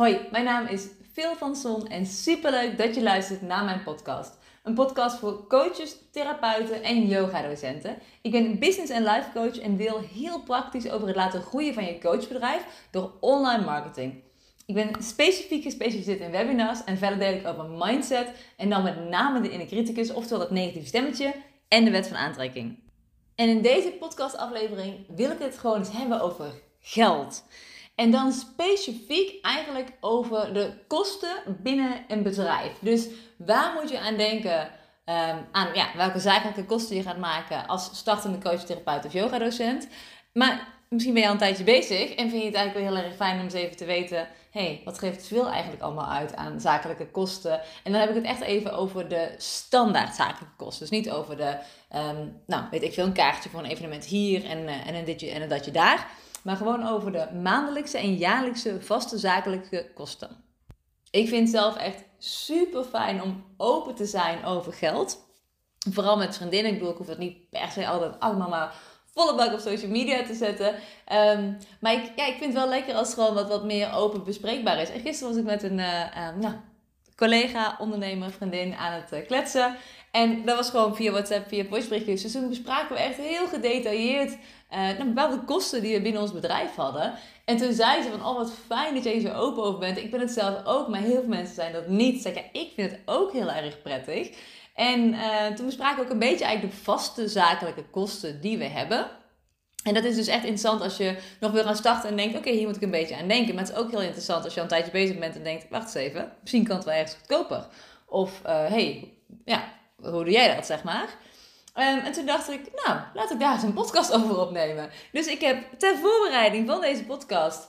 Hoi, mijn naam is Phil van Son en superleuk dat je luistert naar mijn podcast. Een podcast voor coaches, therapeuten en yoga-docenten. Ik ben business en life coach en deel heel praktisch over het laten groeien van je coachbedrijf door online marketing. Ik ben specifiek gespecialiseerd in webinars en verder deel ik over mindset en dan met name de inner criticus, oftewel het negatieve stemmetje en de wet van aantrekking. En in deze podcastaflevering wil ik het gewoon eens hebben over geld. En dan specifiek eigenlijk over de kosten binnen een bedrijf. Dus waar moet je aan denken? Um, aan ja, welke zakelijke kosten je gaat maken als startende coach, therapeut of yogadocent. Maar misschien ben je al een tijdje bezig en vind je het eigenlijk wel heel erg fijn om eens even te weten: hey, wat geeft veel eigenlijk allemaal uit aan zakelijke kosten? En dan heb ik het echt even over de standaard zakelijke kosten. Dus niet over de, um, nou weet ik veel, een kaartje voor een evenement hier en, uh, en ditje en een datje daar maar gewoon over de maandelijkse en jaarlijkse vaste zakelijke kosten. Ik vind het zelf echt super fijn om open te zijn over geld. Vooral met vriendinnen. Ik bedoel, ik hoef het niet per se altijd allemaal maar volle bak op social media te zetten. Um, maar ik, ja, ik vind het wel lekker als het gewoon wat, wat meer open bespreekbaar is. En gisteren was ik met een uh, uh, nou, collega, ondernemer, vriendin aan het uh, kletsen. En dat was gewoon via WhatsApp, via voiceberichtjes. Dus toen bespraken we echt heel gedetailleerd uh, bepaalde kosten die we binnen ons bedrijf hadden. En toen zei ze van, oh wat fijn dat jij zo open over bent. Ik ben het zelf ook, maar heel veel mensen zijn dat niet. Zeg, ja, ik vind het ook heel erg prettig. En uh, toen bespraken we ook een beetje eigenlijk de vaste zakelijke kosten die we hebben. En dat is dus echt interessant als je nog wil gaan starten en denkt: oké, hier moet ik een beetje aan denken. Maar het is ook heel interessant als je al een tijdje bezig bent en denkt: wacht eens even, misschien kan het wel ergens goedkoper. Of hé, uh, hey, ja, hoe doe jij dat, zeg maar? Um, en toen dacht ik, nou, laat ik daar eens een podcast over opnemen. Dus ik heb ter voorbereiding van deze podcast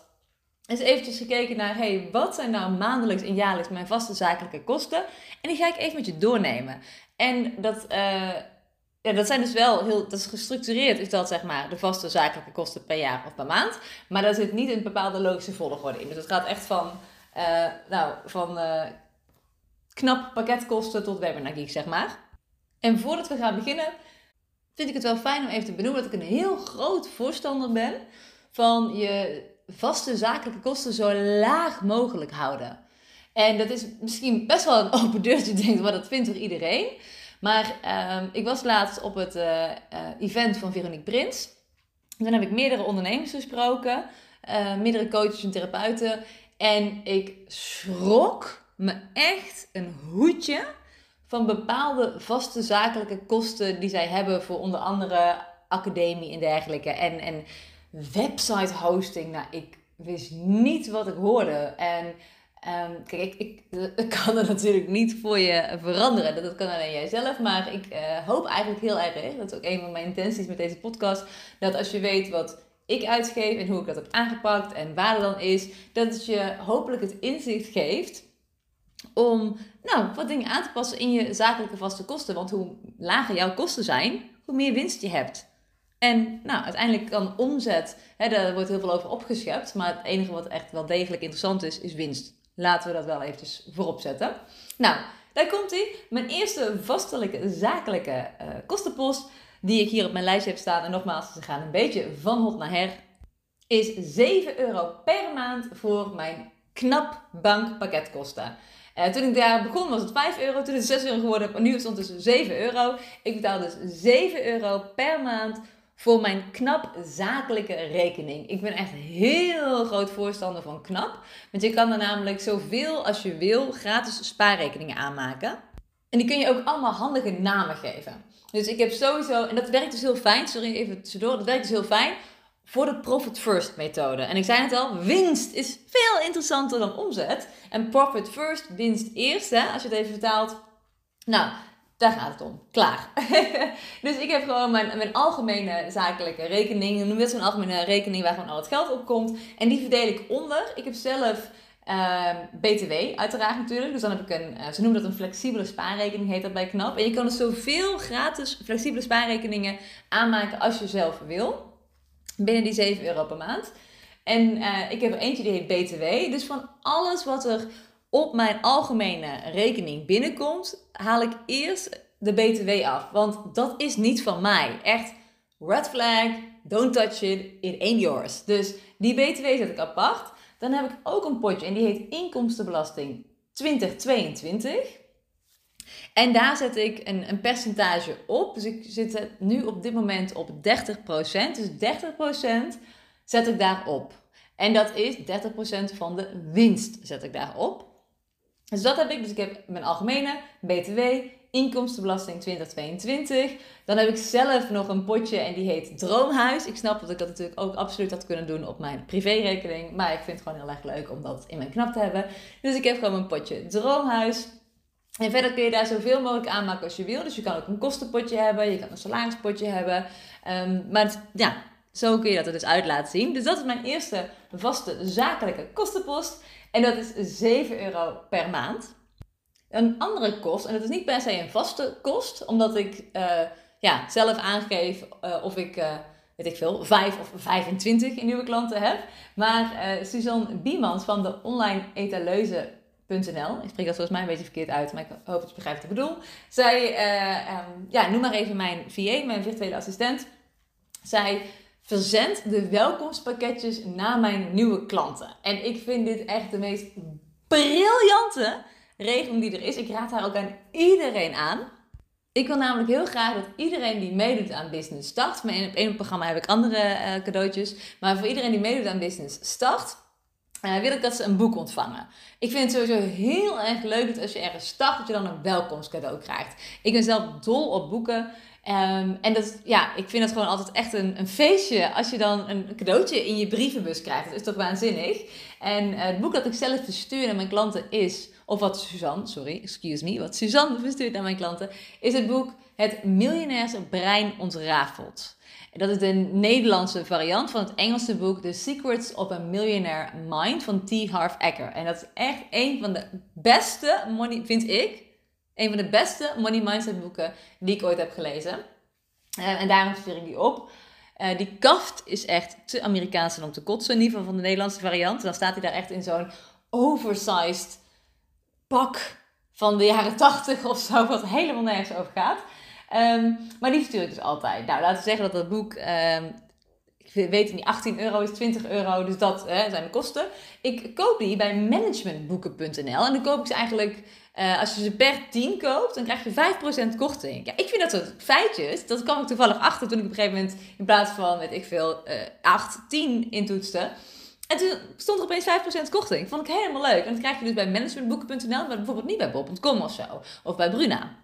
eens eventjes gekeken naar, hey, wat zijn nou maandelijks en jaarlijks mijn vaste zakelijke kosten? En die ga ik even met je doornemen. En dat, uh, ja, dat zijn dus wel heel, dat is gestructureerd, is dat zeg maar de vaste zakelijke kosten per jaar of per maand. Maar daar zit niet een bepaalde logische volgorde in. Dus het gaat echt van, uh, nou, van uh, knap pakketkosten tot webinar geek, zeg maar. En voordat we gaan beginnen, vind ik het wel fijn om even te benoemen dat ik een heel groot voorstander ben van je vaste zakelijke kosten zo laag mogelijk houden. En dat is misschien best wel een open deurtje, denk maar dat vindt toch iedereen. Maar um, ik was laatst op het uh, uh, event van Veronique Prins. Dan heb ik meerdere ondernemers gesproken, uh, meerdere coaches en therapeuten. En ik schrok me echt een hoedje van bepaalde vaste zakelijke kosten die zij hebben voor onder andere academie en dergelijke. En, en website hosting. Nou, ik wist niet wat ik hoorde. En um, kijk, ik, ik, kan er natuurlijk niet voor je veranderen. Dat, kan alleen jij zelf. Maar ik uh, hoop eigenlijk heel erg, dat is ook een van mijn intenties met deze podcast, dat als je weet wat ik uitgeef en hoe ik dat heb aangepakt en waar het dan is, dat het je hopelijk het inzicht geeft om nou, wat dingen aan te passen in je zakelijke vaste kosten. Want hoe lager jouw kosten zijn, hoe meer winst je hebt. En nou, uiteindelijk kan omzet, hè, daar wordt heel veel over opgeschept. Maar het enige wat echt wel degelijk interessant is, is winst. Laten we dat wel eventjes voorop zetten. Nou, daar komt hij. Mijn eerste vastelijke zakelijke uh, kostenpost, die ik hier op mijn lijstje heb staan. En nogmaals, ze gaan een beetje van hot naar her. Is 7 euro per maand voor mijn knap bankpakketkosten. Uh, toen ik daar begon was het 5 euro, toen is het 6 euro geworden, maar nu is het ondertussen 7 euro. Ik betaal dus 7 euro per maand voor mijn knap zakelijke rekening. Ik ben echt heel groot voorstander van knap, want je kan er namelijk zoveel als je wil gratis spaarrekeningen aanmaken. En die kun je ook allemaal handige namen geven. Dus ik heb sowieso, en dat werkt dus heel fijn, sorry even tussendoor, dat werkt dus heel fijn voor de profit first methode. En ik zei het al, winst is veel interessanter dan omzet. En profit first, winst eerst, hè, als je het even vertaalt. Nou, daar gaat het om. Klaar. dus ik heb gewoon mijn, mijn algemene zakelijke rekening. Noem het zo'n algemene rekening waar gewoon al het geld op komt. En die verdeel ik onder. Ik heb zelf ehm, BTW, uiteraard natuurlijk. Dus dan heb ik een, uh, ze noemen dat een flexibele spaarrekening, heet dat bij KNAP. En je kan dus zoveel gratis flexibele spaarrekeningen aanmaken als je zelf wil. Binnen die 7 euro per maand. En uh, ik heb er eentje die heet BTW. Dus van alles wat er op mijn algemene rekening binnenkomt, haal ik eerst de BTW af. Want dat is niet van mij. Echt red flag, don't touch it, it ain't yours. Dus die BTW zet ik apart. dan heb ik ook een potje en die heet inkomstenbelasting 2022. En daar zet ik een, een percentage op. Dus ik zit nu op dit moment op 30%. Dus 30% zet ik daarop. En dat is 30% van de winst zet ik daarop. Dus dat heb ik. Dus ik heb mijn algemene BTW, inkomstenbelasting 2022. Dan heb ik zelf nog een potje en die heet Droomhuis. Ik snap dat ik dat natuurlijk ook absoluut had kunnen doen op mijn privérekening. Maar ik vind het gewoon heel erg leuk om dat in mijn knap te hebben. Dus ik heb gewoon een potje Droomhuis. En verder kun je daar zoveel mogelijk aanmaken als je wil. Dus je kan ook een kostenpotje hebben, je kan een salarispotje hebben. Um, maar ja, zo kun je dat er dus uit laten zien. Dus dat is mijn eerste vaste zakelijke kostenpost. En dat is 7 euro per maand. Een andere kost, en dat is niet per se een vaste kost, omdat ik uh, ja, zelf aangeef uh, of ik, uh, weet ik veel, 5 of 25 nieuwe klanten heb. Maar Suzanne Biemans van de online etaleuze ik spreek dat volgens mij een beetje verkeerd uit, maar ik hoop dat je begrijpt wat ik bedoel. Zij, uh, um, ja, noem maar even mijn VA, mijn virtuele assistent. Zij verzendt de welkomstpakketjes naar mijn nieuwe klanten. En ik vind dit echt de meest briljante regeling die er is. Ik raad haar ook aan iedereen aan. Ik wil namelijk heel graag dat iedereen die meedoet aan Business Start. Maar in ene programma heb ik andere uh, cadeautjes. Maar voor iedereen die meedoet aan Business Start uh, wil ik dat ze een boek ontvangen. Ik vind het sowieso heel erg leuk dat als je ergens start, dat je dan een welkomstcadeau krijgt. Ik ben zelf dol op boeken. Um, en dat, ja, ik vind het gewoon altijd echt een, een feestje als je dan een cadeautje in je brievenbus krijgt. Dat is toch waanzinnig? En uh, het boek dat ik zelf verstuur naar mijn klanten is, of wat Suzanne, sorry, excuse me, wat Suzanne verstuurt naar mijn klanten, is het boek Het Miljonairs Brein Ontrafeld. Dat is de Nederlandse variant van het Engelse boek The Secrets of a Millionaire Mind van T. Harv Eker. En dat is echt een van de beste, money, vind ik, een van de beste money mindset boeken die ik ooit heb gelezen. Uh, en daarom stuur ik die op. Uh, die kaft is echt te Amerikaans om te kotsen, in ieder geval van de Nederlandse variant. Dan staat hij daar echt in zo'n oversized pak van de jaren 80 of zo, wat helemaal nergens over gaat. Um, maar die stuur ik dus altijd. Nou, laten we zeggen dat dat boek, um, ik weet niet, 18 euro is 20 euro, dus dat zijn de kosten. Ik koop die bij managementboeken.nl en dan koop ik ze eigenlijk, uh, als je ze per 10 koopt, dan krijg je 5% korting. Ja, ik vind dat soort feitjes, dat kwam ik toevallig achter toen ik op een gegeven moment in plaats van, weet ik veel, uh, 8, 10 intoetste. En toen stond er opeens 5% korting. Vond ik helemaal leuk. En dat krijg je dus bij managementboeken.nl, maar bijvoorbeeld niet bij bob.com of zo. Of bij Bruna.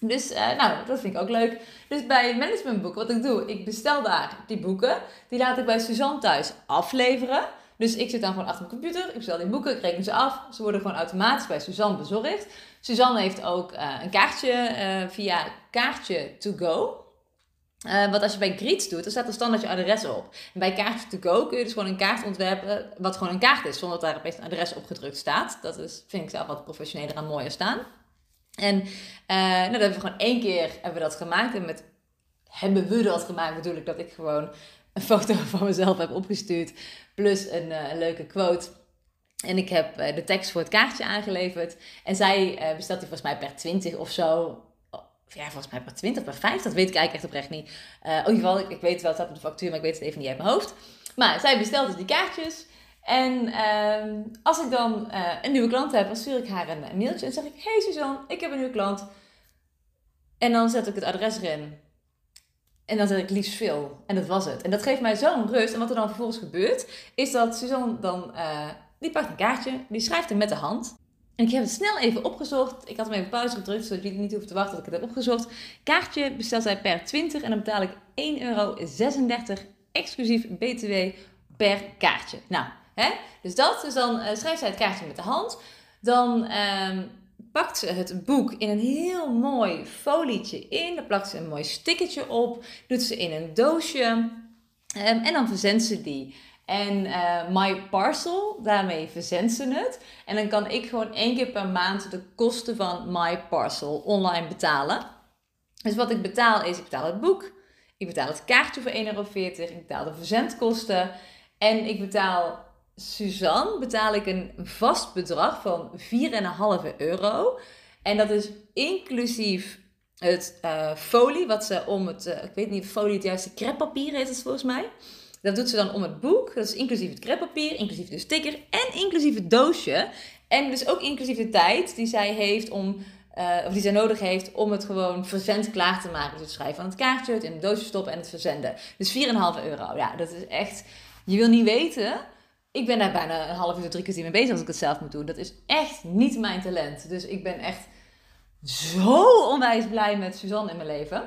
Dus uh, nou, dat vind ik ook leuk. Dus bij managementboeken, wat ik doe, ik bestel daar die boeken. Die laat ik bij Suzanne thuis afleveren. Dus ik zit dan gewoon achter mijn computer, ik bestel die boeken, ik reken ze af. Ze worden gewoon automatisch bij Suzanne bezorgd. Suzanne heeft ook uh, een kaartje uh, via kaartje to go. Uh, wat als je bij Greets doet, dan staat er standaard je adres op. En bij kaartje to go kun je dus gewoon een kaart ontwerpen wat gewoon een kaart is, zonder dat daar opeens een adres opgedrukt staat. Dat is, vind ik zelf wat professioneler en mooier staan. En uh, nou, dat hebben we gewoon één keer hebben we dat gemaakt. En met hebben we dat gemaakt bedoel ik dat ik gewoon een foto van mezelf heb opgestuurd. Plus een, uh, een leuke quote. En ik heb uh, de tekst voor het kaartje aangeleverd. En zij bestelt die volgens mij per 20 of zo. Ja, volgens mij per 20, per 5. Dat weet ik eigenlijk echt oprecht niet. in ieder geval, ik, weet wel, het staat op de factuur, maar ik weet het even niet uit mijn hoofd. Maar zij bestelt dus die kaartjes. En uh, als ik dan uh, een nieuwe klant heb, dan stuur ik haar een, mailtje en zeg ik: Hey Suzanne, ik heb een nieuwe klant. En dan zet ik het adres erin. En dan zeg ik liefst veel. En dat was het. En dat geeft mij zo'n rust. En wat er dan vervolgens gebeurt, is dat Suzanne dan, uh, die pakt een kaartje, die schrijft hem met de hand. En ik heb het snel even opgezocht. Ik had hem even pauze gedrukt, zodat jullie niet hoeven te wachten tot ik het heb opgezocht. Kaartje bestelt zij per 20 en dan betaal ik 1,36 euro exclusief BTW per kaartje. Nou, Dus dat, dus dan uh, schrijft zij het kaartje met de hand. Dan um, pakt ze het boek in een heel mooi folietje in. Dan plakt ze een mooi stickertje op. Doet ze in een doosje. Um, en dan verzendt ze die. En uh, My Parcel, daarmee verzendt ze het. En dan kan ik gewoon één keer per maand de kosten van My Parcel online betalen. Dus wat ik betaal is, ik betaal het boek. Ik betaal het kaartje voor 1,40 euro. Ik betaal de verzendkosten. En ik betaal Suzanne betaal ik een vast bedrag van 4,5 euro. En dat is inclusief het uh, folie, wat ze om het, uh, ik weet niet of folie het juiste kreppapier is, het volgens mij. Dat doet ze dan om het boek. Dat is inclusief het kreppapier, inclusief de sticker en inclusief het doosje. En dus ook inclusief de tijd die zij heeft om uh, of die zij nodig heeft om het gewoon verzend klaar te maken. Dus het schrijven van het kaartje, het in het doosje stoppen en het verzenden. Dus 4,5 euro. Ja, dat is echt. Je wil niet weten. Ik ben daar bijna een half uur tot drie kwartier mee bezig als ik het zelf moet doen. Dat is echt niet mijn talent. Dus ik ben echt zo onwijs blij met Suzanne in mijn leven.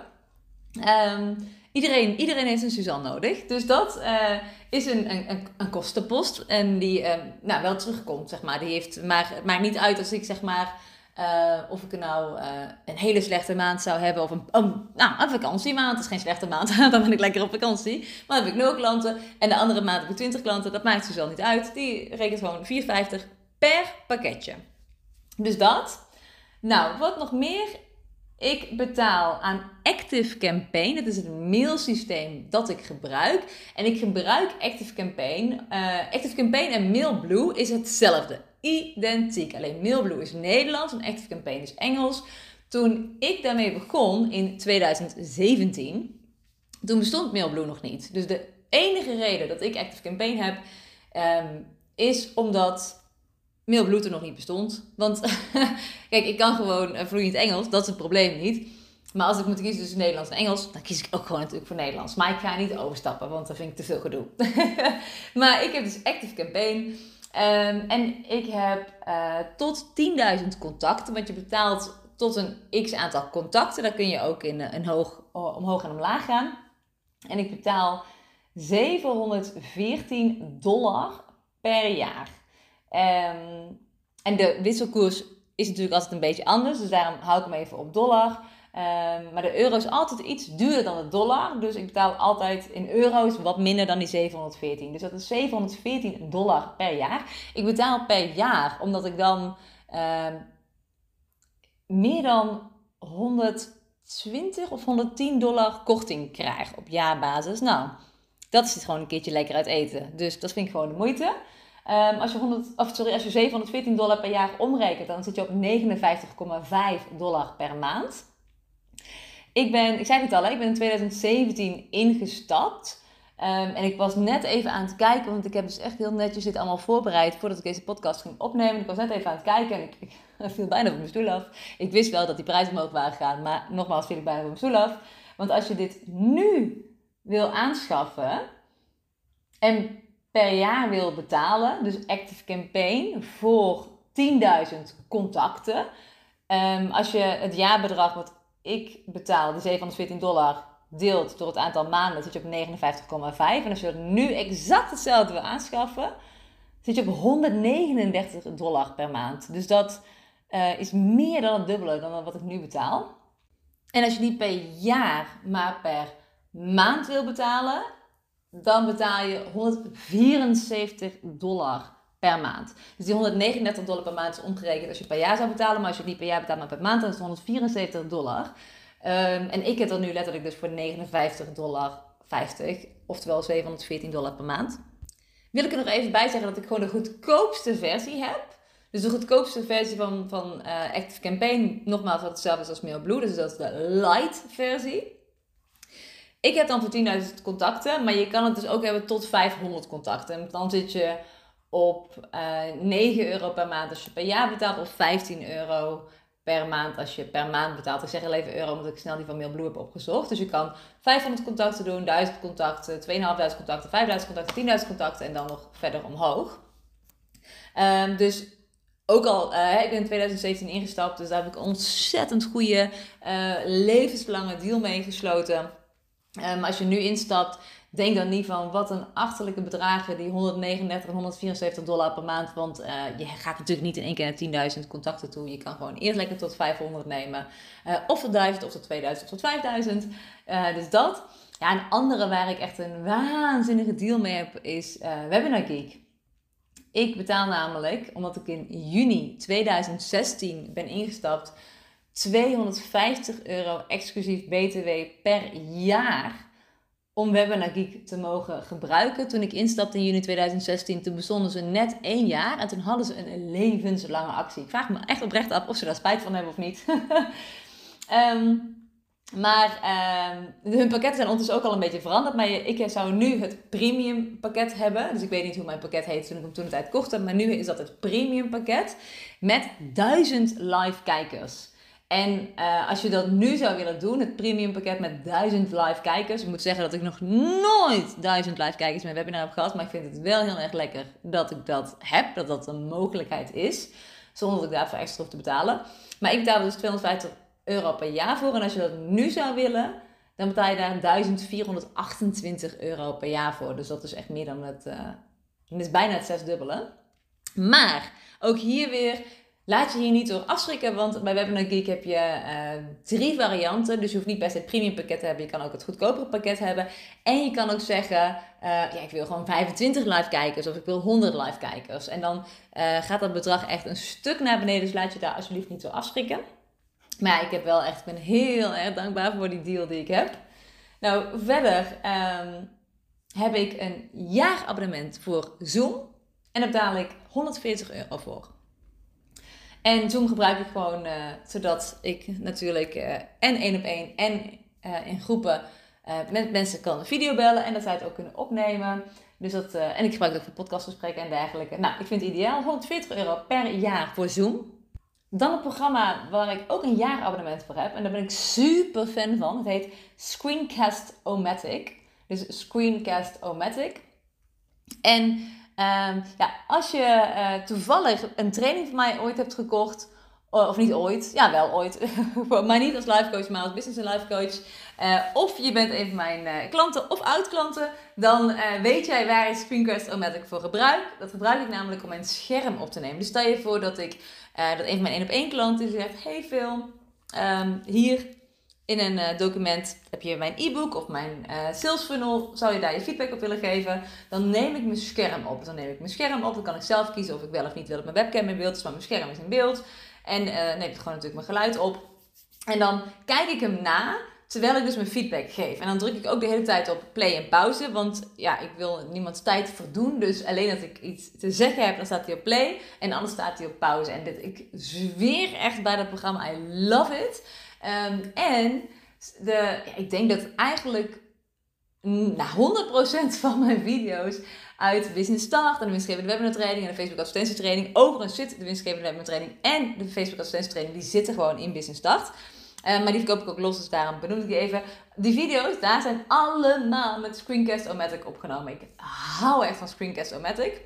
Um, iedereen, iedereen heeft een Suzanne nodig. Dus dat uh, is een, een, een, kostenpost. En die uh, nou, wel terugkomt, zeg maar. Die heeft, maar maakt niet uit als ik zeg maar uh, of ik nou uh, een hele slechte maand zou hebben of een, nou, een vakantiemaand. Het is geen slechte maand, dan ben ik lekker op vakantie. Maar dan heb ik nul klanten en de andere maand heb ik 20 klanten. Dat maakt dus wel niet uit. Die rekent gewoon 4,50 per pakketje. Dus dat. Nou, wat nog meer? Ik betaal aan Active Campaign. Dat is het mailsysteem dat ik gebruik. En ik gebruik Active Campaign. Uh, Active Campaign en MailBlue is hetzelfde identiek. Alleen Mailblue is Nederlands en Active Campaign is Engels. Toen ik daarmee begon in 2017, toen bestond Mailblue nog niet. Dus de enige reden dat ik Active Campaign heb, ehm, is omdat Mailblue er nog niet bestond. Want kijk, ik kan gewoon uh, vloeiend Engels, dat is het probleem niet. Maar als ik moet kiezen tussen Nederlands en Engels, dan kies ik ook gewoon natuurlijk voor Nederlands. Maar ik ga niet overstappen, want dat vind ik te veel gedoe. maar ik heb dus Active Campaign. Um, en ik heb uh, tot 10.000 contacten, want je betaalt tot een x aantal contacten. Daar kun je ook in een hoog, omhoog en omlaag gaan. En ik betaal 714 dollar per jaar. Um, en de wisselkoers is natuurlijk altijd een beetje anders, dus daarom hou ik hem even op dollar. Um, maar de euro is altijd iets duurder dan de dollar. Dus ik betaal altijd in euro's wat minder dan die 714. Dus dat is 714 dollar per jaar. Ik betaal per jaar omdat ik dan uh, meer dan 120 of 110 dollar korting krijg op jaarbasis. Nou, dat is het gewoon een keertje lekker uit eten. Dus dat vind ik gewoon de moeite. Um, als, je 100, of sorry, als je 714 dollar per jaar omrekent, dan zit je op 59,5 dollar per maand. Ik ben, ik zei het al, ik ben in 2017 ingestapt. Um, en ik was net even aan het kijken, want ik heb dus echt heel netjes dit allemaal voorbereid voordat ik deze podcast ging opnemen. Ik was net even aan het kijken en ik, ik viel bijna van mijn stoel af. Ik wist wel dat die prijzen omhoog waren gegaan, maar nogmaals viel ik bijna van mijn stoel af. Want als je dit nu wil aanschaffen en per jaar wil betalen, dus Active Campaign voor 10.000 contacten. Um, als je het jaarbedrag wat ik betaal de 714 dollar deelt door het aantal maanden, zit je op 59,5. En als je er nu exact hetzelfde wil aanschaffen, zit je op 139 dollar per maand. Dus dat uh, is meer dan het dubbele dan wat ik nu betaal. En als je niet per jaar, maar per maand wil betalen, dan betaal je 174 dollar per maand. Dus die 139 dollar per maand is omgerekend als je per jaar zou betalen. Maar als je het niet per jaar betaalt, maar per maand, dan is het 174 dollar. Um, en ik heb er nu letterlijk dus voor 59 dollar 50, oftewel 714 dollar per maand. Wil ik er nog even bij zeggen dat ik gewoon de goedkoopste versie heb. Dus de goedkoopste versie van, van uh, Active Campaign, nogmaals wat hetzelfde is als MailBlue, dus dat is de light versie. Ik heb dan voor 10.000 contacten, maar je kan het dus ook hebben tot 500 contacten. En dan zit je op uh, eh, 9 euro per maand als je per jaar betaalt, of 15 euro per maand als je per maand betaalt. Ik zeg al even euro, omdat ik snel die van Mailblue heb opgezocht. Dus je kan 500 contacten doen, 1000 contacten, 2500 contacten, 5000 contacten, 10.000 contacten en dan nog verder omhoog. Um, dus ook al, uh, ik ben in 2017 ingestapt, dus daar heb ik een ontzettend goede uh, levenslange deal mee gesloten. Um, als je nu instapt, Denk dan niet van wat een achterlijke bedragen, die 139 en 174 dollar per maand. Want uh, je gaat natuurlijk niet in één keer naar 10.000 contacten toe. Je kan gewoon eerst lekker tot 500 nemen. Uh, of tot 1000, of tot 2000, of tot 5000. Uh, eh, dus dat. Ja, een andere waar ik echt een waanzinnige deal mee heb, is Webinar Geek. Ik betaal namelijk, omdat ik in juni 2016 ben ingestapt, 250 euro exclusief BTW per jaar om Webinar Geek te mogen gebruiken. Toen ik instapte in juni 2016, toen bestonden ze net één jaar en toen hadden ze een levenslange actie. Ik vraag me echt oprecht af of ze daar spijt van hebben of niet. um, Maar uh, hun pakketten zijn ondertussen ook al een beetje veranderd. Maar ik zou nu het premium pakket hebben. Dus ik weet niet hoe mijn pakket heet toen ik hem toen de tijd kocht. Maar nu is dat het premium pakket met 1000 live kijkers. En uh, als je dat nu zou willen doen, het premium pakket met 1000 live kijkers. Ik moet zeggen dat ik nog nooit 1000 live kijkers mijn webinar heb gehad. Maar ik vind het wel heel erg lekker dat ik dat heb. Dat dat een mogelijkheid is. Zonder dat ik daarvoor extra hoef te betalen. Maar ik betaal dus 250 euro per jaar voor. En als je dat nu zou willen, dan betaal je daar 1428 euro per jaar voor. Dus dat is echt meer dan het. Uh, is bijna het zesdubbele. Maar ook hier weer. Laat je hier niet door afschrikken, want bij Webinar Geek heb je uh, drie varianten. Dus je hoeft niet best het premium pakket te hebben, je kan ook het goedkopere pakket hebben. En je kan ook zeggen, uh, ja, ik wil gewoon 25 live kijkers of ik wil 100 live kijkers. En dan uh, gaat dat bedrag echt een stuk naar beneden, dus laat je daar alsjeblieft niet door afschrikken. Maar ik heb wel echt, ik ben heel erg dankbaar voor die deal die ik heb. Nou, verder um, heb ik een jaarabonnement voor Zoom. En daar betaal ik 140 euro voor. En Zoom gebruik ik gewoon uh, zodat ik natuurlijk uh, en één op één en uh, in groepen met mensen kan video bellen en dat zij het ook kunnen opnemen. Dus dat, en ik gebruik het ook voor podcastgesprekken en dergelijke. Nou, ik vind het ideaal. 140 euro per jaar voor Zoom. Dan een programma waar ik ook een jaarabonnement voor heb. En daar ben ik super fan van. Het heet Screencast-O-Matic. Dus Screencast-O-Matic. En um, ja, als je uh, toevallig een training van mij ooit hebt gekocht... Of niet ooit, ja wel ooit, maar niet als life coach, maar als business en life coach. Uh, of je bent een van mijn uh, klanten of oud-klanten, dan weet jij waar ik Screencast-O-Matic voor gebruik. Dat gebruik ik namelijk om mijn scherm op te nemen. Dus stel je voor dat ik dat een van mijn één op één klanten zegt: Hey Phil, um, hier in een uh, document heb je mijn e-book of mijn uh, sales funnel. Zou je daar je feedback op willen geven? Dan neem ik mijn scherm op. Dan neem ik mijn scherm op. Dan kan ik zelf kiezen of ik wel of niet wil dat mijn webcam in beeld is, maar mijn scherm is in beeld. En neem ik gewoon natuurlijk mijn geluid op. En dan kijk ik hem na Terwijl ik dus mijn feedback geef. En dan druk ik ook de hele tijd op play en pauze. Want ja, ik wil niemands tijd verdoen. Dus alleen als ik iets te zeggen heb, dan staat hij op play. En anders staat hij op pauze. En dit, ik zweer echt bij dat programma. I love it. Um, en de, ik denk dat eigenlijk nou, 100% van mijn video's uit Business Start en de winstgevende webinar training en de Facebook advertentietraining. Overigens zit de winstgevende webinar training en de Facebook advertentietraining, die zitten gewoon in Business Start. Uh, maar die verkoop ik ook los, dus daarom benoem ik die even. Die video's, daar zijn allemaal met Screencast-O-Matic opgenomen. Ik hou echt van Screencast-O-Matic.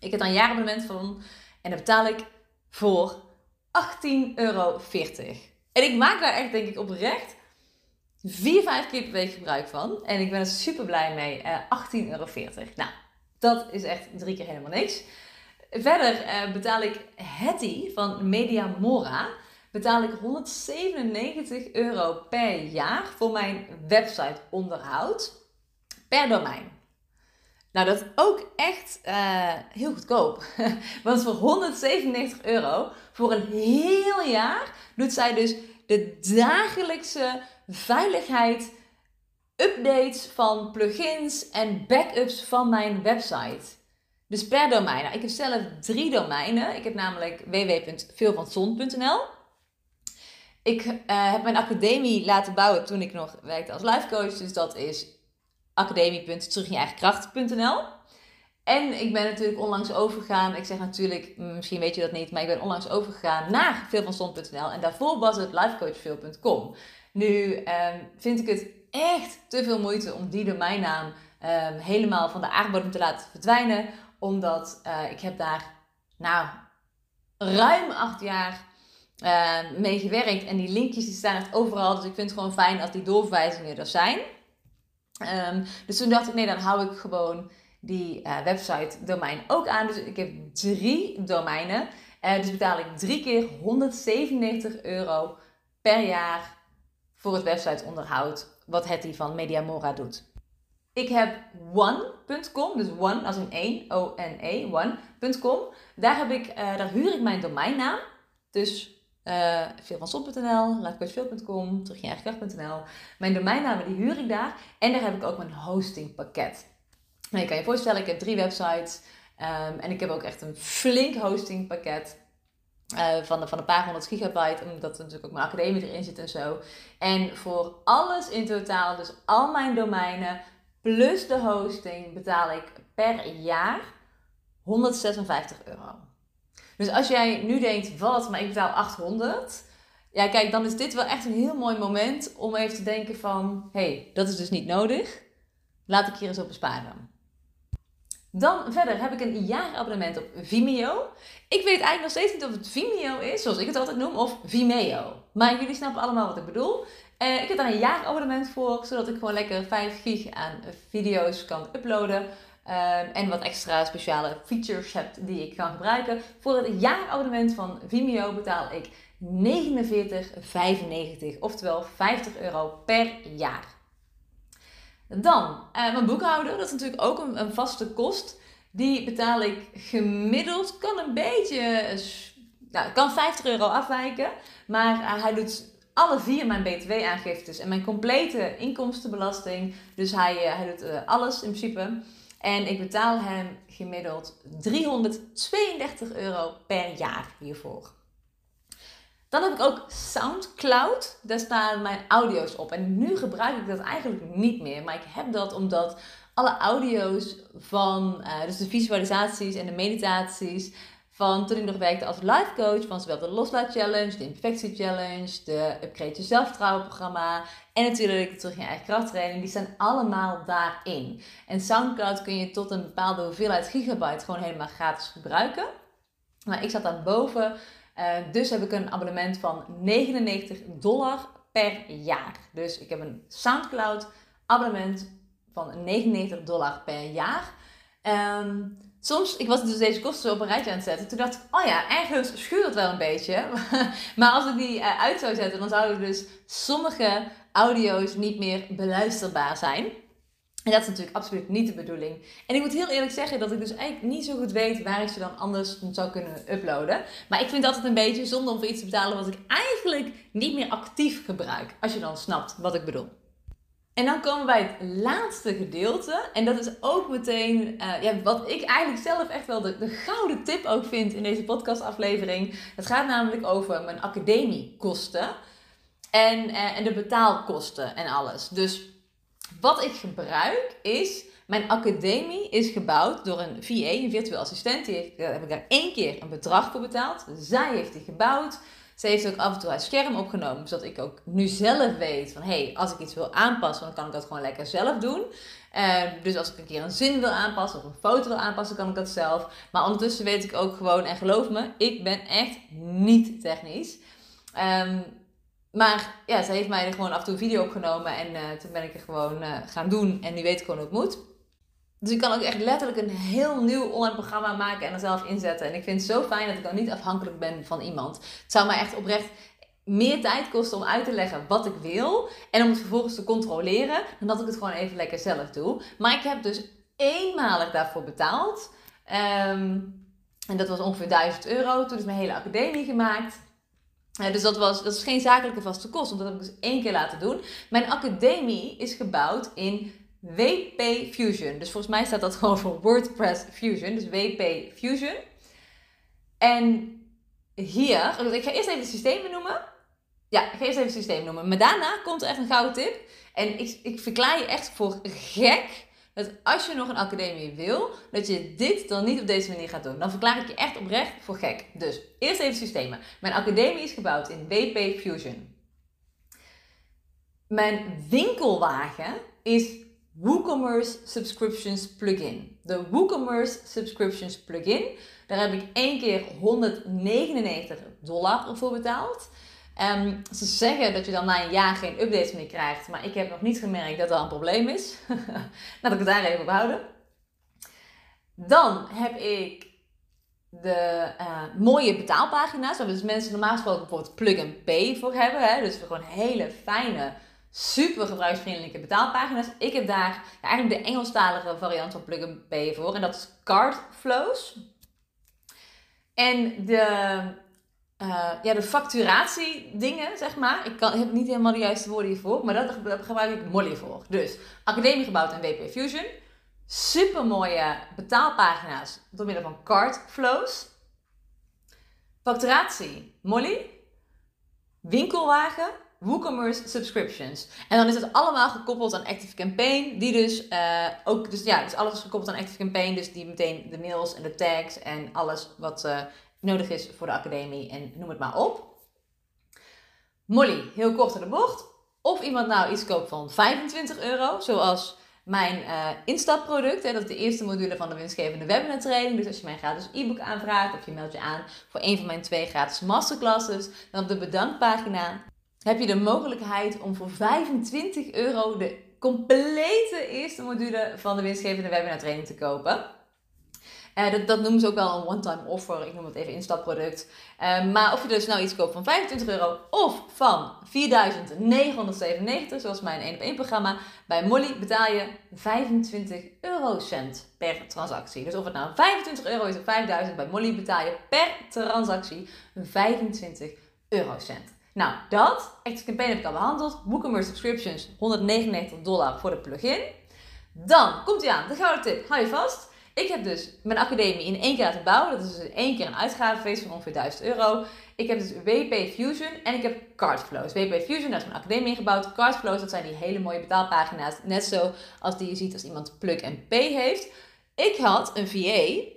Ik heb daar een jaarabonnement van en dat betaal ik voor 18,40 euro. En ik maak daar echt, denk ik, oprecht 4, 5 keer per week gebruik van. En ik ben er super blij mee. Uh, 18,40 euro. Nou, dat is echt drie keer helemaal niks. Verder uh, betaal ik Hetty van Media Mora betaal ik 197 euro per jaar voor mijn website onderhoud per domein. Nou, dat is ook echt uh, heel goedkoop. Want voor 197 euro voor een heel jaar doet zij dus de dagelijkse veiligheid, updates van plugins en backups van mijn website. Dus per domein. Nou, ik heb zelf drie domeinen. Ik heb namelijk www.veelvanzon.nl. Ik uh, heb mijn academie laten bouwen toen ik nog werkte als life coach. Dus dat is academie.terugjeeigenkracht.nl. En ik ben natuurlijk onlangs overgegaan. Ik zeg natuurlijk, misschien weet je dat niet, maar ik ben onlangs overgegaan naar veelvanstond.nl. En daarvoor was het lifecoachveel.com. Nu um, vind ik het echt te veel moeite om die domeinnaam um, helemaal van de aardbodem te laten verdwijnen. Omdat uh, ik heb daar, nou, ruim acht jaar uh, mee gewerkt. En die linkjes die staan echt overal. Dus ik vind het gewoon fijn als die doorverwijzingen er zijn. Um, dus toen dacht ik, nee, dan hou ik gewoon die uh, website domein ook aan. Dus ik heb drie domeinen. Uh, dus betaal ik drie keer 197 euro per jaar voor het website onderhoud. Wat Hetty van Mediamora doet. Ik heb one.com, dus one als in één, O-N-E, one.com. Daar, heb ik, daar huur ik mijn domeinnaam. Dus uh, eh, veelvanson.nl, lifecoachveel.com, terugjeeigenkracht.nl. Mijn domeinnamen die huur ik daar. En daar heb ik ook mijn hostingpakket. Nou, je kan je voorstellen, ik heb drie websites. Um, en ik heb ook echt een flink hostingpakket. Uh, van, van een paar honderd gigabyte, omdat er natuurlijk ook mijn academie erin zit en zo. En voor alles in totaal, dus al mijn domeinen plus de hosting, betaal ik per jaar 156 euro. Dus als jij nu denkt, wat, maar ik betaal 800. Ja, kijk, dan is dit wel echt een heel mooi moment om even te denken van... hé, hey, dat is dus niet nodig. Laat ik hier eens op besparen. Dan verder heb ik een jaarabonnement op Vimeo. Ik weet eigenlijk nog steeds niet of het Vimeo is, zoals ik het altijd noem, of Vimeo. Maar jullie snappen allemaal wat ik bedoel. Uh, ik heb daar een jaarabonnement voor, zodat ik gewoon lekker 5 gig aan video's kan uploaden. Ehm, en wat extra speciale features heb die ik kan gebruiken. Voor het jaarabonnement van Vimeo betaal ik 49,95, oftewel 50 euro per jaar. Dan, uh, mijn boekhouder, dat is natuurlijk ook een, vaste kost. Die betaal ik gemiddeld, kan een beetje, nou, kan 50 euro afwijken. Maar uh, hij doet alle vier mijn btw-aangiftes en mijn complete inkomstenbelasting. Dus hij, hij doet alles in principe. En ik betaal hem gemiddeld 332 euro per jaar hiervoor. Dan heb ik ook SoundCloud. Daar staan mijn audio's op. En nu gebruik ik dat eigenlijk niet meer. Maar ik heb dat omdat alle audio's van, uh, dus de visualisaties en de meditaties, van toen ik nog werkte als life coach, van zowel de Loslaat Challenge, de Imperfectie Challenge, de Upgrade Je Zelfvertrouwen programma en natuurlijk Terug in je eigen krachttraining, die staan allemaal daarin. En Soundcloud kun je tot een bepaalde hoeveelheid gigabyte gewoon helemaal gratis gebruiken. Maar ik zat daar boven, uh, dus heb ik een abonnement van 99 dollar per jaar. Dus ik heb een Soundcloud abonnement van 99 dollar per jaar. Um, soms, ik was dus deze kosten op een rijtje aan het zetten. Toen dacht ik, oh ja, ergens schuurt het wel een beetje. maar als ik die eh, uit zou zetten, dan zouden dus sommige audio's niet meer beluisterbaar zijn. En dat is natuurlijk absoluut niet de bedoeling. En ik moet heel eerlijk zeggen dat ik dus eigenlijk niet zo goed weet waar ik ze dan anders zou kunnen uploaden. Maar ik vind het een beetje zonde om voor iets te betalen wat ik eigenlijk niet meer actief gebruik. Als je dan snapt wat ik bedoel. En dan komen we bij het laatste gedeelte. En dat is ook meteen uh, ja, wat ik eigenlijk zelf echt wel de, de gouden tip ook vind in deze podcastaflevering. Het gaat namelijk over mijn academiekosten. En, uh, en de betaalkosten en alles. Dus wat ik gebruik is... Mijn academie is gebouwd door een VA, een virtueel assistent. Die heb ik daar één keer een bedrag voor betaald. Zij heeft die gebouwd. Ze heeft ook af en toe haar scherm opgenomen, zodat ik ook nu zelf weet van hé, hey, als ik iets wil aanpassen, dan kan ik dat gewoon lekker zelf doen. Uh, dus als ik een keer een zin wil aanpassen of een foto wil aanpassen, kan ik dat zelf. Maar ondertussen weet ik ook gewoon, en geloof me, ik ben echt niet technisch. Um, maar ja, ze heeft mij er gewoon af en toe een video opgenomen en uh, toen ben ik er gewoon uh, gaan doen. En nu weet ik gewoon hoe het moet. Dus ik kan ook echt letterlijk een heel nieuw online programma maken en er zelf inzetten. En ik vind het zo fijn dat ik dan niet afhankelijk ben van iemand. Het zou mij echt oprecht meer tijd kosten om uit te leggen wat ik wil. En om het vervolgens te controleren. Dan dat ik het gewoon even lekker zelf doe. Maar ik heb dus eenmalig daarvoor betaald. Um, en dat was ongeveer 1000 euro. Toen is mijn hele academie gemaakt. Uh, dus dat, was, dat is geen zakelijke vaste kost. Want dat heb ik dus één keer laten doen. Mijn academie is gebouwd in WP Fusion. Dus volgens mij staat dat gewoon voor WordPress Fusion. Dus WP Fusion. En hier, ik ga eerst even het systeem benoemen. Ja, ik ga eerst even het systeem noemen. Maar daarna komt er echt een gouden tip. En ik, ik verklaar je echt voor gek dat als je nog een academie wil, dat je dit dan niet op deze manier gaat doen. Dan verklaar ik je echt oprecht voor gek. Dus eerst even systemen. Mijn academie is gebouwd in WP Fusion. Mijn winkelwagen is WooCommerce Subscriptions plugin. De WooCommerce Subscriptions plugin, daar heb ik één keer 199 dollar voor betaald. Um, ze zeggen dat je dan na een jaar geen updates meer krijgt, maar ik heb nog niet gemerkt dat dat een probleem is. Laat ik het daar even op houden. Dan heb ik de uh, mooie betaalpagina's, waar dus mensen normaal gesproken bijvoorbeeld plug and pay voor hebben. Hè? Dus gewoon hele fijne super gebruiksvriendelijke betaalpagina's. Ik heb daar eigenlijk de Engelstalige variant van Plug and voor. En dat is Cardflows. En de, uh, ja, de facturatie dingen, zeg maar. Ik, kan, heb niet helemaal de juiste woorden hiervoor. Maar dat, daar gebruik ik Molly voor. Dus Academie gebouwd in WP Fusion. Super mooie betaalpagina's door middel van Cardflows. facturatie, Molly, winkelwagen, WooCommerce subscriptions. En dan is het allemaal gekoppeld aan Active Campaign, die dus uh, ook, dus ja, dus alles is gekoppeld aan Active Campaign, dus die meteen de mails en de tags en alles wat uh, nodig is voor de academie en noem het maar op. Molly, heel kort in de bocht. Of iemand nou iets koopt van 25 euro, zoals mijn uh, instapproduct. Hè, dat is de eerste module van de winstgevende webinar training. Dus als je mijn gratis e-book aanvraagt of je meldt je aan voor een van mijn twee gratis masterclasses, dan op de bedankpagina heb je de mogelijkheid om voor 25 euro de complete eerste module van de winstgevende webinar training te kopen. Uh, dat, dat noemen ze ook wel een one-time offer. Ik noem het even instapproduct. Uh, maar of je dus nou iets koopt van 25 euro of van 4.997, zoals mijn 1 op 1 programma. Bij Molly betaal je 25 eurocent per transactie. Dus of het nou 25 euro is of 5000, bij Molly betaal je per transactie 25 eurocent. Nou, dat, Active Campaign heb ik al behandeld. WooCommerce Subscriptions, 199 dollar voor de plugin. Dan komt hij aan, de gouden tip, hou je vast. Ik heb dus mijn academie in één keer laten bouwen. Dat is dus in één keer een uitgavenfeest van ongeveer 1000 euro. Ik heb dus WP Fusion en ik heb Cardflows. WP Fusion, daar is mijn academie ingebouwd. Cardflows, dat zijn die hele mooie betaalpagina's. Net zo als die je ziet als iemand plug and pay heeft. Ik had een VA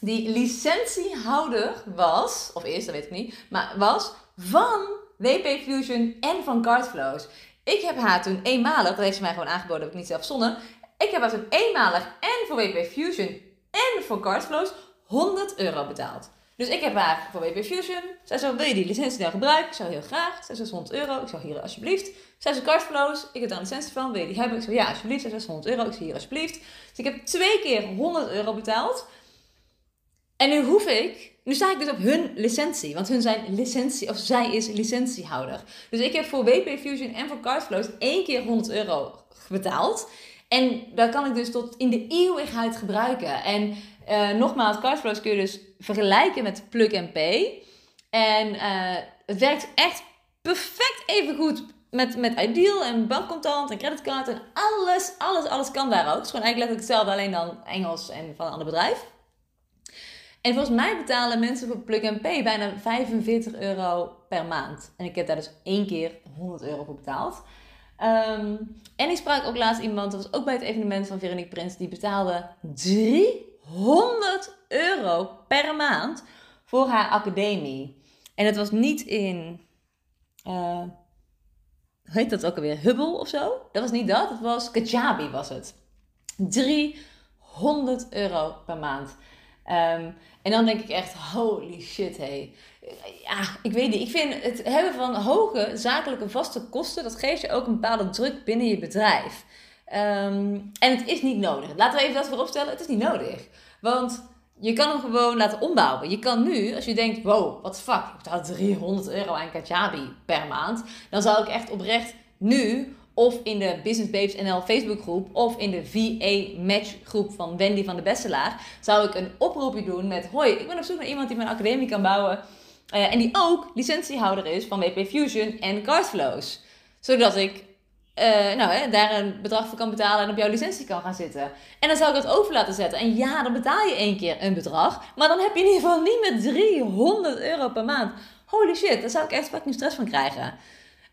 die licentiehouder was, of is, dat weet ik niet, maar was van WP Fusion en van Cardflows. Ik heb haar toen eenmalig, dat heeft ze mij gewoon aangeboden, heb ik niet zelf verzonnen. Ik heb haar toen eenmalig en voor WP Fusion en voor Cardflows 100 euro betaald. Dus ik heb haar voor WP Fusion. Zij zei, wil je die licentie nou gebruiken? Ik zou heel graag. Zij zei, 100 euro. Ik zou hier alsjeblieft. Zij zei, Cardflows. Ik heb daar een licentie van. Wil je die hebben? Ik zei, ja, alsjeblieft. Zij zei, 100 euro. Ik zei, hier alsjeblieft. Dus ik heb twee keer 100 euro betaald. En nu hoef ik, nu sta ik dus op hun licentie, want hun zijn licentie, of zij is licentiehouder. Dus ik heb voor WP Fusion en voor Cardflows één keer 100 euro betaald. En dat kan ik dus tot in de eeuwigheid gebruiken. En uh, nogmaals, Cardflows kun je dus vergelijken met Plug and Pay. En uh, het werkt echt perfect even goed met, met Ideal en bankcontant en creditcard en alles, alles, alles kan daar ook. Het is gewoon eigenlijk letterlijk hetzelfde, alleen dan Engels en van een ander bedrijf. En volgens mij betalen mensen voor Plug and Pay bijna 45 euro per maand. En ik heb daar dus één keer 100 euro voor betaald. Um, en ik sprak ook laatst iemand, dat was ook bij het evenement van Veronique Prins, die betaalde 300 euro per maand voor haar academie. En het was niet in, uh, hoe heet dat ook alweer, Hubble of zo? Dat was niet dat, het was Kajabi was het. 300 euro per maand. Um, en dan denk ik echt, holy shit, hé. Ja, ik weet niet. Ik vind het hebben van hoge zakelijke vaste kosten, dat geeft je ook een bepaalde druk binnen je bedrijf. Um, en het is niet nodig. Laten we even dat vooropstellen. Het is niet nodig. Want je kan hem gewoon laten ombouwen. Je kan nu, als je denkt, wow, wat fuck, ik betaal 300 euro aan Kajabi per maand. Dan zou ik echt oprecht nu of in de Business Babes NL Facebookgroep of in de VA Match groep van Wendy van de Bestelaar zou ik een oproepje doen met hoi, ik ben op zoek naar iemand die mijn academie kan bouwen uh, en die ook licentiehouder is van WP Fusion en Cardflows. Zodat ik uh, nou, hè, daar een bedrag voor kan betalen en op jouw licentie kan gaan zitten. En dan zou ik dat over laten zetten. En ja, dan betaal je één keer een bedrag. Maar dan heb je in ieder geval niet met 300 euro per maand. Holy shit, daar zou ik echt fucking stress van krijgen.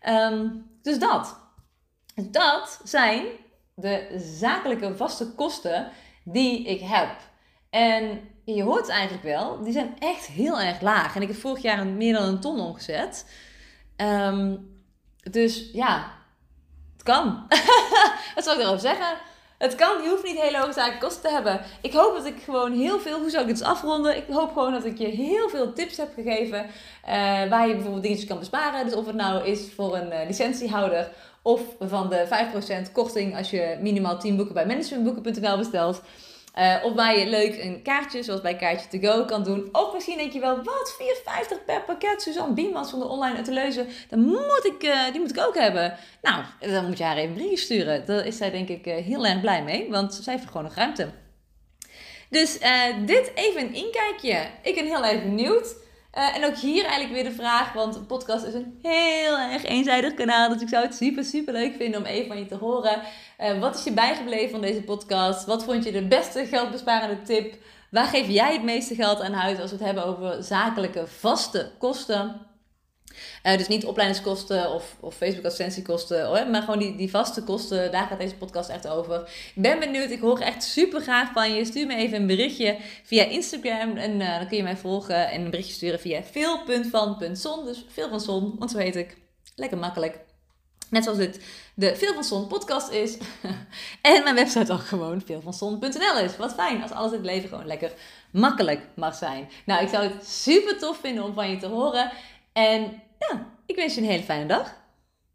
Um, dus dat. Dat zijn de zakelijke vaste kosten die ik heb. En je hoort het eigenlijk wel, die zijn echt heel erg laag. En ik heb vorig jaar meer dan een ton omgezet. Um, dus ja, het kan. Wat zou ik erover zeggen? Het kan, je hoeft niet hele hoge zakelijke kosten te hebben. Ik hoop dat ik gewoon heel veel, hoe zou ik dit afronden? Ik hoop gewoon dat ik je heel veel tips heb gegeven. Uh, waar je bijvoorbeeld dingetjes kan besparen. Dus of het nou is voor een uh, licentiehouder of van de 5% korting als je minimaal 10 boeken bij managementboeken.nl bestelt. Uh, of waar je leuk een kaartje, zoals bij Kaartje to Go, kan doen. Of misschien denk je wel, wat, 4,50 per pakket. Suzanne Biemans van de online Atelieuze, dan moet ik, uh, die moet ik ook hebben. Nou, dan moet je haar even brief sturen. Daar is zij denk ik uh, heel erg blij mee, want zij heeft gewoon nog ruimte. Dus dit even een inkijkje. Ik ben heel erg benieuwd. Uh, en ook hier eigenlijk weer de vraag, want een podcast is een heel erg eenzijdig kanaal. Dus ik zou het super, super leuk vinden om even van je te horen. Uh, wat is je bijgebleven van deze podcast? Wat vond je de beste geldbesparende tip Waar geef jij het meeste geld aan uit als we het hebben over zakelijke vaste kosten? Uh, dus niet opleidingskosten of, of Facebook advertentiekosten, maar gewoon die, die vaste kosten. Daar gaat deze podcast echt over. Ik ben benieuwd, ik hoor echt super graag van je. Stuur me even een berichtje via Instagram en uh, dan kun je mij volgen en een berichtje sturen via veel.van.zon. Dus veel van zon, want zo heet ik. Lekker makkelijk. Net zoals dit de Veel van Zon podcast is. en mijn website ook gewoon veelvanzon.nl is. Wat fijn als alles in het leven gewoon lekker makkelijk mag zijn. Nou, ik zou het super tof vinden om van je te horen. En ja, ik wens je een hele fijne dag.